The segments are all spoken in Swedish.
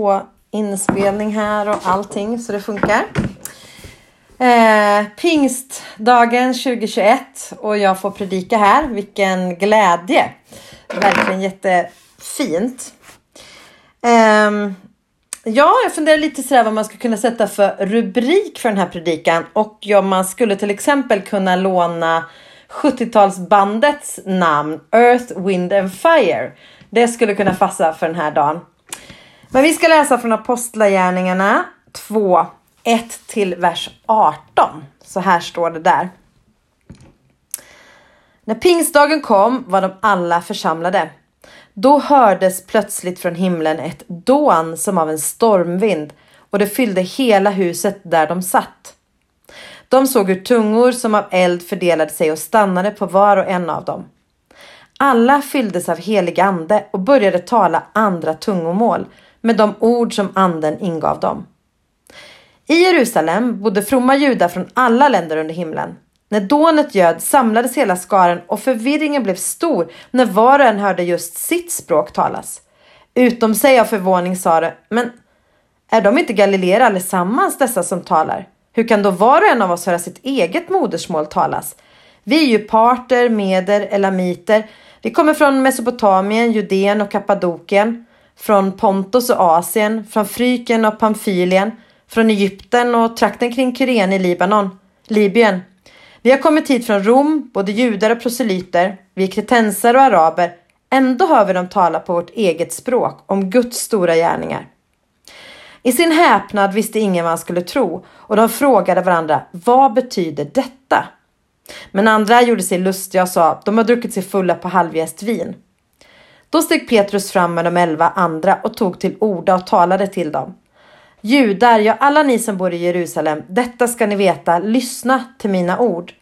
på inspelning här och allting så det funkar. Eh, pingstdagen 2021 och jag får predika här. Vilken glädje! Verkligen jättefint. Eh, ja, jag funderar lite sådär vad man ska kunna sätta för rubrik för den här predikan och ja, man skulle till exempel kunna låna 70-talsbandets namn Earth, Wind and Fire. Det skulle kunna passa för den här dagen. Men vi ska läsa från Apostlagärningarna 2, 1 till vers 18. Så här står det där. När pingstdagen kom var de alla församlade. Då hördes plötsligt från himlen ett dån som av en stormvind och det fyllde hela huset där de satt. De såg hur tungor som av eld fördelade sig och stannade på var och en av dem. Alla fylldes av helig ande och började tala andra tungomål med de ord som anden ingav dem. I Jerusalem bodde fromma judar från alla länder under himlen. När dånet göd samlades hela skaran och förvirringen blev stor när var och en hörde just sitt språk talas. Utom sig av förvåning sa de, men är de inte galileer allesammans dessa som talar? Hur kan då var och en av oss höra sitt eget modersmål talas? Vi är ju parter, meder, elamiter. Vi kommer från Mesopotamien, Judeen och Kappadokien, från Pontus och Asien, från Fryken och Pamfylien, från Egypten och trakten kring Kyrene i Libanon, Libyen. Vi har kommit hit från Rom, både judar och proselyter. Vi är kretensare och araber. Ändå hör vi dem tala på vårt eget språk om Guds stora gärningar. I sin häpnad visste ingen vad han skulle tro och de frågade varandra, vad betyder detta? Men andra gjorde sig lustiga och sa, de har druckit sig fulla på halvjäst vin. Då steg Petrus fram med de elva andra och tog till orda och talade till dem. Judar, ja alla ni som bor i Jerusalem, detta ska ni veta, lyssna till mina ord.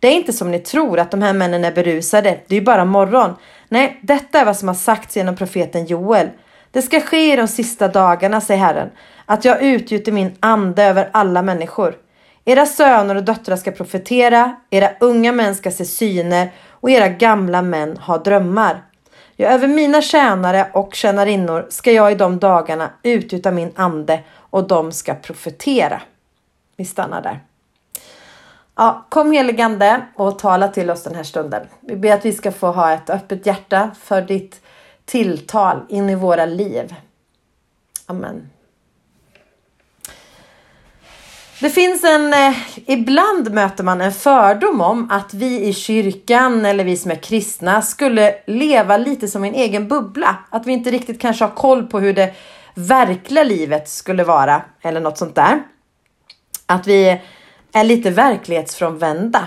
Det är inte som ni tror att de här männen är berusade, det är ju bara morgon. Nej, detta är vad som har sagts genom profeten Joel. Det ska ske i de sista dagarna, säger Herren, att jag utgjuter min ande över alla människor. Era söner och döttrar ska profetera, era unga män ska se syner och era gamla män ha drömmar. Ja, över mina tjänare och tjänarinnor ska jag i de dagarna utgjuta min ande och de ska profetera. Vi stannar där. Ja, kom heligande och tala till oss den här stunden. Vi ber att vi ska få ha ett öppet hjärta för ditt tilltal in i våra liv. Amen. Det finns en, eh, ibland möter man en fördom om att vi i kyrkan eller vi som är kristna skulle leva lite som en egen bubbla. Att vi inte riktigt kanske har koll på hur det verkliga livet skulle vara eller något sånt där. Att vi är lite verklighetsfrånvända.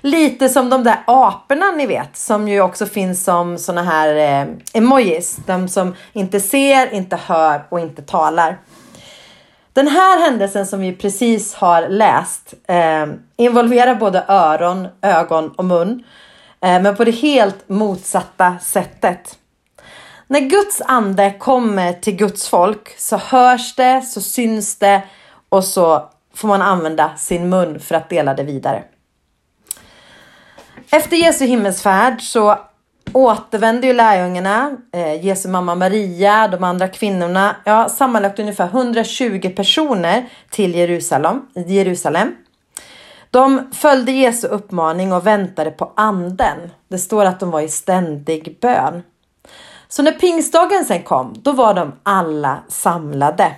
Lite som de där aporna ni vet som ju också finns som såna här eh, emojis. De som inte ser, inte hör och inte talar. Den här händelsen som vi precis har läst eh, involverar både öron, ögon och mun. Eh, men på det helt motsatta sättet. När Guds ande kommer till Guds folk så hörs det, så syns det och så får man använda sin mun för att dela det vidare. Efter Jesu himmelsfärd så återvände ju lärjungarna, eh, Jesu mamma Maria, de andra kvinnorna, ja sammanlagt ungefär 120 personer till Jerusalem. Jerusalem. De följde Jesu uppmaning och väntade på anden. Det står att de var i ständig bön. Så när pingstdagen sen kom, då var de alla samlade.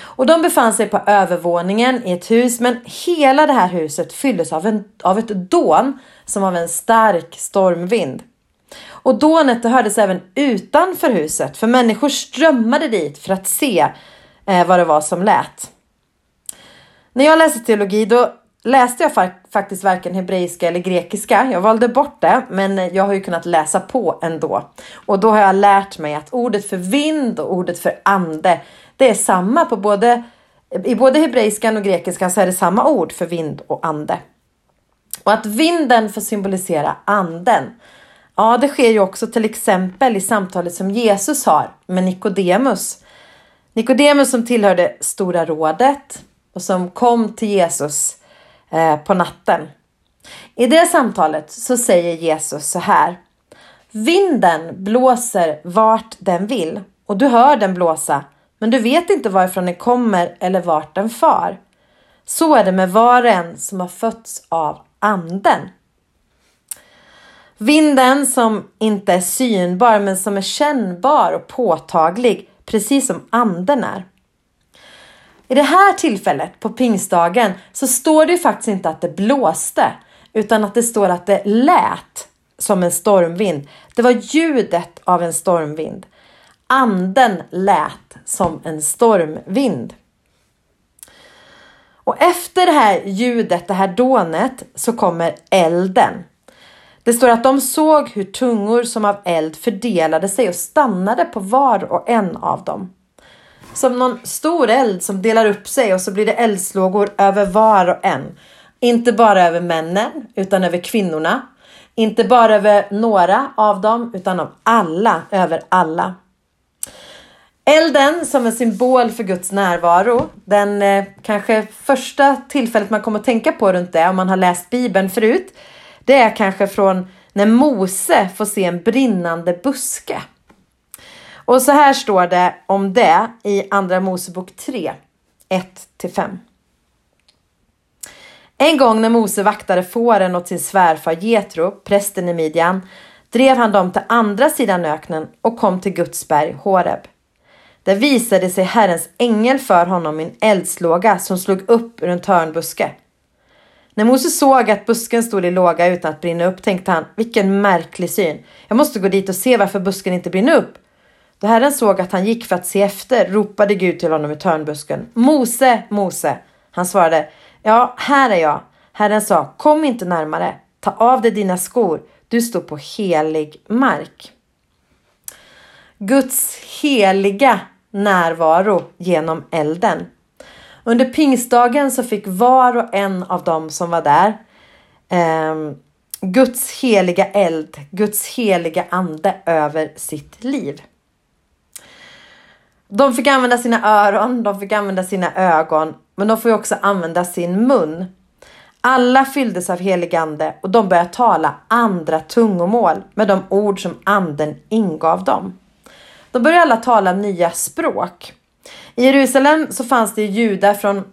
Och de befann sig på övervåningen i ett hus, men hela det här huset fylldes av, en, av ett dån som av en stark stormvind. Och dånet det hördes även utanför huset, för människor strömmade dit för att se eh, vad det var som lät. När jag läste teologi då läste jag fa faktiskt varken hebreiska eller grekiska. Jag valde bort det, men jag har ju kunnat läsa på ändå. Och då har jag lärt mig att ordet för vind och ordet för ande, det är samma på både i både hebreiskan och grekiskan så är det samma ord för vind och ande. Och att vinden får symbolisera anden. Ja, det sker ju också till exempel i samtalet som Jesus har med Nikodemus. Nikodemus som tillhörde Stora rådet och som kom till Jesus eh, på natten. I det samtalet så säger Jesus så här. Vinden blåser vart den vill och du hör den blåsa men du vet inte varifrån den kommer eller vart den far. Så är det med var och en som har fötts av anden. Vinden som inte är synbar men som är kännbar och påtaglig, precis som anden är. I det här tillfället på pingstdagen så står det faktiskt inte att det blåste utan att det står att det lät som en stormvind. Det var ljudet av en stormvind. Anden lät som en stormvind. Och efter det här ljudet, det här dånet, så kommer elden. Det står att de såg hur tungor som av eld fördelade sig och stannade på var och en av dem. Som någon stor eld som delar upp sig och så blir det eldslågor över var och en. Inte bara över männen utan över kvinnorna. Inte bara över några av dem utan av alla, över alla. Elden som en symbol för Guds närvaro. Den eh, kanske första tillfället man kommer att tänka på runt det om man har läst Bibeln förut. Det är kanske från när Mose får se en brinnande buske. Och så här står det om det i Andra Mosebok 3, 1-5. En gång när Mose vaktade fåren åt sin svärfar Getro, prästen i Midjan, drev han dem till andra sidan öknen och kom till Guds berg Horeb. Där visade sig Herrens ängel för honom i en eldslåga som slog upp ur en törnbuske. När Mose såg att busken stod i låga utan att brinna upp tänkte han, vilken märklig syn. Jag måste gå dit och se varför busken inte brinner upp. Då Herren såg att han gick för att se efter ropade Gud till honom i törnbusken. Mose, Mose. Han svarade, ja, här är jag. Herren sa, kom inte närmare. Ta av dig dina skor. Du står på helig mark. Guds heliga närvaro genom elden. Under pingstdagen så fick var och en av dem som var där eh, Guds heliga eld, Guds heliga ande över sitt liv. De fick använda sina öron, de fick använda sina ögon, men de får också använda sin mun. Alla fylldes av helig ande och de började tala andra tungomål med de ord som anden ingav dem. De började alla tala nya språk. I Jerusalem så fanns det judar från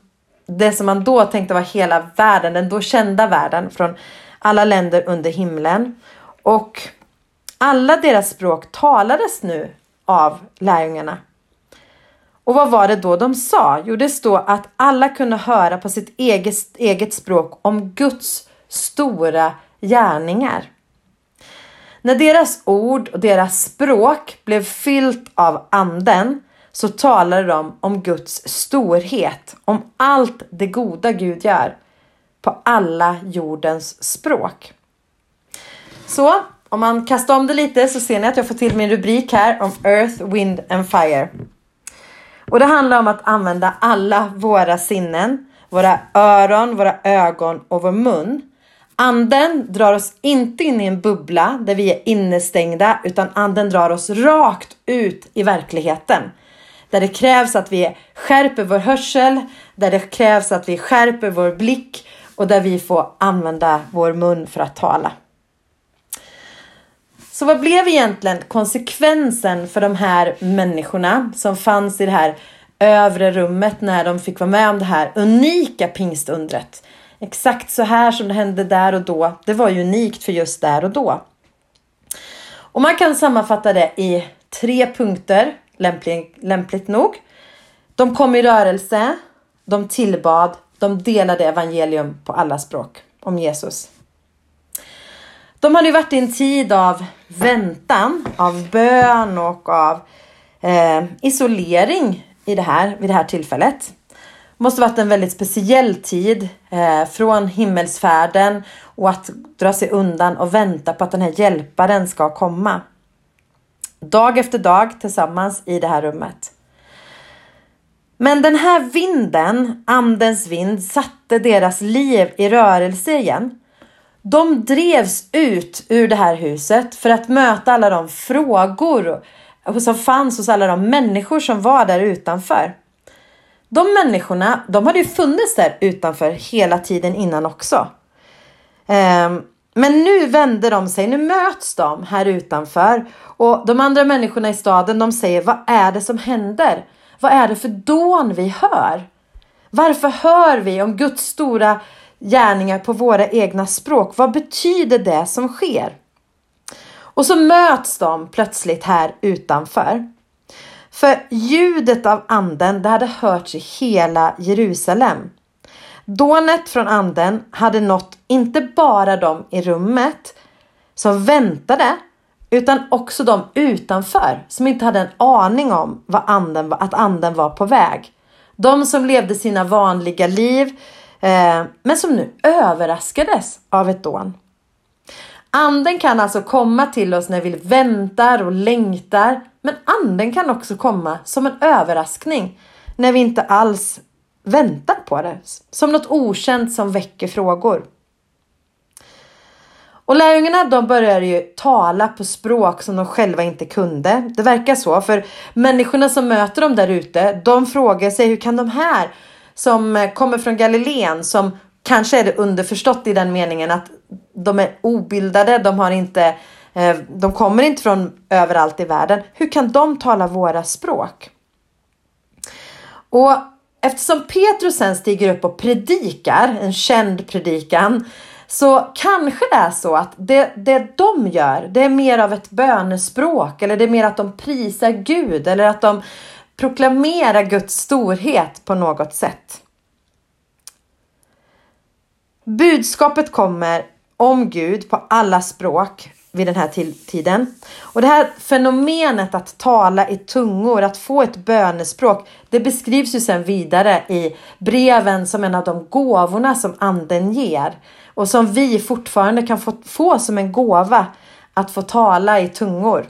det som man då tänkte var hela världen, den då kända världen från alla länder under himlen. Och alla deras språk talades nu av lärjungarna. Och vad var det då de sa? Jo, det står att alla kunde höra på sitt eget, eget språk om Guds stora gärningar. När deras ord och deras språk blev fyllt av anden så talade de om Guds storhet, om allt det goda Gud gör på alla jordens språk. Så om man kastar om det lite så ser ni att jag får till min rubrik här om Earth, Wind and Fire. Och det handlar om att använda alla våra sinnen, våra öron, våra ögon och vår mun. Anden drar oss inte in i en bubbla där vi är innestängda utan anden drar oss rakt ut i verkligheten. Där det krävs att vi skärper vår hörsel, där det krävs att vi skärper vår blick och där vi får använda vår mun för att tala. Så vad blev egentligen konsekvensen för de här människorna som fanns i det här övre rummet när de fick vara med om det här unika pingstundret? Exakt så här som det hände där och då. Det var ju unikt för just där och då. Och man kan sammanfatta det i tre punkter, lämpligt, lämpligt nog. De kom i rörelse, de tillbad, de delade evangelium på alla språk om Jesus. De hade ju varit i en tid av väntan, av bön och av eh, isolering i det här, vid det här tillfället. Det måste varit en väldigt speciell tid eh, från himmelsfärden och att dra sig undan och vänta på att den här hjälparen ska komma. Dag efter dag tillsammans i det här rummet. Men den här vinden, andens vind, satte deras liv i rörelse igen. De drevs ut ur det här huset för att möta alla de frågor som fanns hos alla de människor som var där utanför. De människorna, de hade ju funnits där utanför hela tiden innan också. Ehm, men nu vände de sig, nu möts de här utanför och de andra människorna i staden de säger vad är det som händer? vad är det för dån vi hör? Varför hör vi om Guds stora gärningar på våra egna språk? Vad betyder det som sker? Och så möts de plötsligt här utanför. För ljudet av anden, det hade hörts i hela Jerusalem. Dånet från anden hade nått inte bara de i rummet som väntade, utan också de utanför som inte hade en aning om vad anden, att anden var på väg. De som levde sina vanliga liv, eh, men som nu överraskades av ett dån. Anden kan alltså komma till oss när vi väntar och längtar, men anden kan också komma som en överraskning när vi inte alls väntar på det. Som något okänt som väcker frågor. Och lärjungarna de började ju tala på språk som de själva inte kunde. Det verkar så, för människorna som möter dem där ute, de frågar sig hur kan de här som eh, kommer från Galileen, som kanske är det underförstått i den meningen att de är obildade, de har inte eh, de kommer inte från överallt i världen. Hur kan de tala våra språk? Och eftersom Petrus sen stiger upp och predikar, en känd predikan, så kanske det är så att det, det de gör, det är mer av ett bönespråk eller det är mer att de prisar Gud eller att de proklamerar Guds storhet på något sätt. Budskapet kommer om Gud på alla språk vid den här tiden. Och det här fenomenet att tala i tungor, att få ett bönespråk, det beskrivs ju sen vidare i breven som en av de gåvorna som anden ger och som vi fortfarande kan få, få som en gåva att få tala i tungor.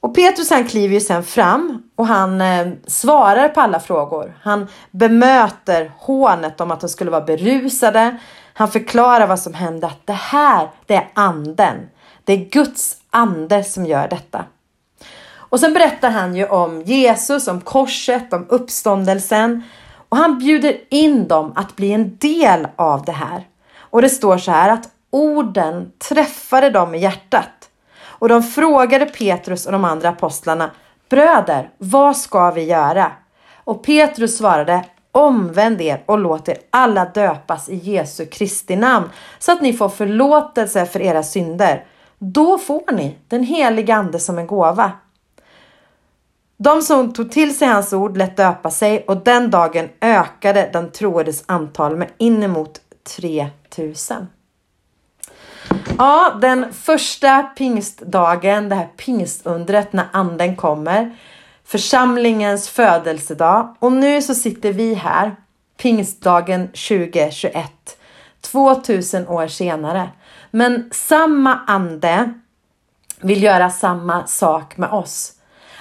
Och Petrus han kliver ju sen fram och han eh, svarar på alla frågor. Han bemöter hånet om att de skulle vara berusade. Han förklarar vad som hände, att det här, det är anden. Det är Guds ande som gör detta. Och sen berättar han ju om Jesus, om korset, om uppståndelsen. Och han bjuder in dem att bli en del av det här. Och det står så här att orden träffade dem i hjärtat. Och de frågade Petrus och de andra apostlarna, bröder, vad ska vi göra? Och Petrus svarade, omvänd er och låt er alla döpas i Jesu Kristi namn så att ni får förlåtelse för era synder. Då får ni den heliga ande som en gåva. De som tog till sig hans ord lät döpa sig och den dagen ökade den troendes antal med inemot 3000. Ja, den första pingstdagen, det här pingstundret när anden kommer. Församlingens födelsedag. Och nu så sitter vi här, pingstdagen 2021. 2000 år senare. Men samma ande vill göra samma sak med oss.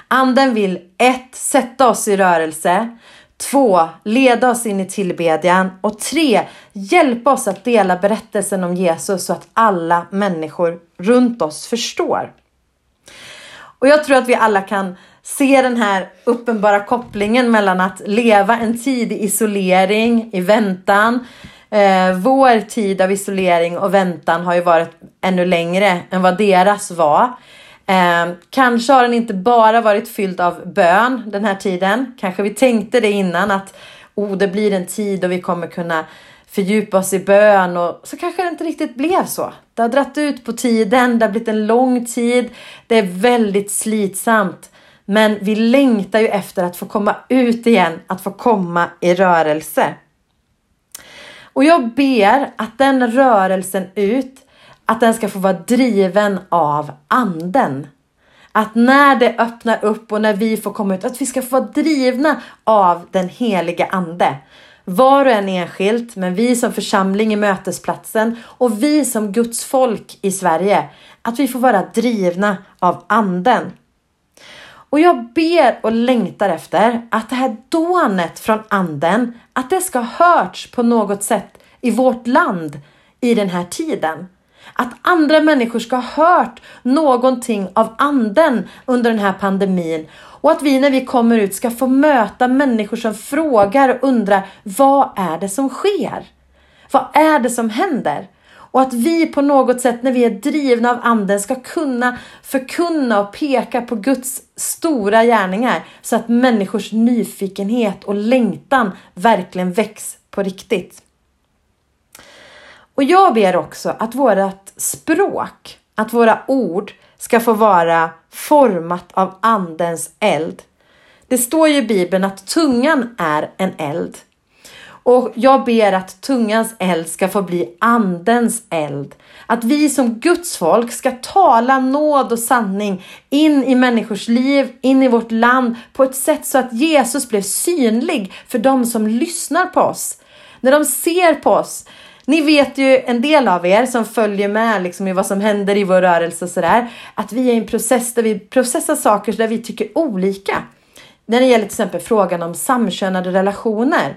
Anden vill ett, sätta oss i rörelse. Två, leda oss in i tillbedjan. Och tre, hjälpa oss att dela berättelsen om Jesus så att alla människor runt oss förstår. Och jag tror att vi alla kan se den här uppenbara kopplingen mellan att leva en tid i isolering, i väntan. Eh, vår tid av isolering och väntan har ju varit ännu längre än vad deras var. Eh, kanske har den inte bara varit fylld av bön den här tiden. Kanske vi tänkte det innan att oh, det blir en tid då vi kommer kunna fördjupa oss i bön och så kanske det inte riktigt blev så. Det har dratt ut på tiden, det har blivit en lång tid, det är väldigt slitsamt. Men vi längtar ju efter att få komma ut igen, att få komma i rörelse. Och jag ber att den rörelsen ut att den ska få vara driven av anden. Att när det öppnar upp och när vi får komma ut, att vi ska få vara drivna av den heliga ande. Var och en enskilt, men vi som församling i mötesplatsen och vi som Guds folk i Sverige. Att vi får vara drivna av anden. Och jag ber och längtar efter att det här dånet från anden, att det ska ha hörts på något sätt i vårt land i den här tiden. Att andra människor ska ha hört någonting av anden under den här pandemin och att vi när vi kommer ut ska få möta människor som frågar och undrar vad är det som sker? Vad är det som händer? Och att vi på något sätt när vi är drivna av anden ska kunna förkunna och peka på Guds stora gärningar så att människors nyfikenhet och längtan verkligen väcks på riktigt. Och jag ber också att vårt språk, att våra ord ska få vara format av andens eld. Det står ju i Bibeln att tungan är en eld. Och jag ber att tungans eld ska få bli andens eld. Att vi som Guds folk ska tala nåd och sanning in i människors liv, in i vårt land på ett sätt så att Jesus blev synlig för de som lyssnar på oss. När de ser på oss. Ni vet ju en del av er som följer med liksom i vad som händer i vår rörelse och sådär. Att vi är i en process där vi processar saker där vi tycker olika. När det gäller till exempel frågan om samkönade relationer.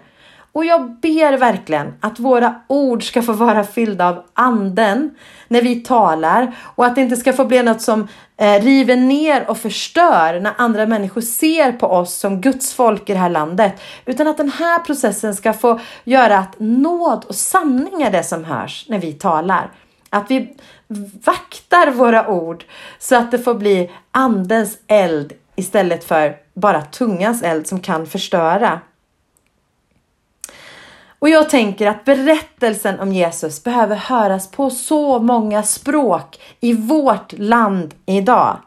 Och jag ber verkligen att våra ord ska få vara fyllda av anden när vi talar och att det inte ska få bli något som eh, river ner och förstör när andra människor ser på oss som Guds folk i det här landet. Utan att den här processen ska få göra att nåd och sanning är det som hörs när vi talar. Att vi vaktar våra ord så att det får bli andens eld istället för bara tungans eld som kan förstöra. Och jag tänker att berättelsen om Jesus behöver höras på så många språk i vårt land idag.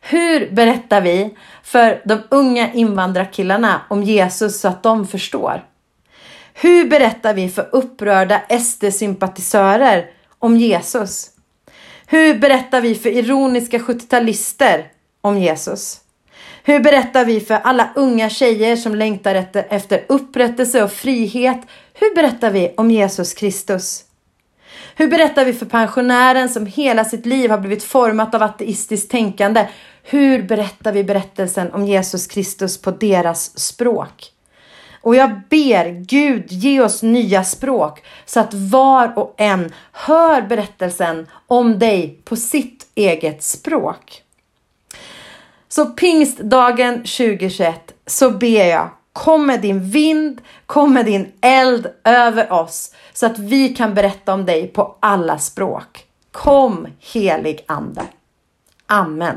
Hur berättar vi för de unga invandrarkillarna om Jesus så att de förstår? Hur berättar vi för upprörda SD-sympatisörer om Jesus? Hur berättar vi för ironiska 70-talister om Jesus? Hur berättar vi för alla unga tjejer som längtar efter, efter upprättelse och frihet? Hur berättar vi om Jesus Kristus? Hur berättar vi för pensionären som hela sitt liv har blivit format av ateistiskt tänkande? Hur berättar vi berättelsen om Jesus Kristus på deras språk? Och jag ber Gud ge oss nya språk så att var och en hör berättelsen om dig på sitt eget språk. Så pingstdagen 2021 så ber jag Kom med din vind, kom med din eld över oss så att vi kan berätta om dig på alla språk. Kom helig ande. Amen.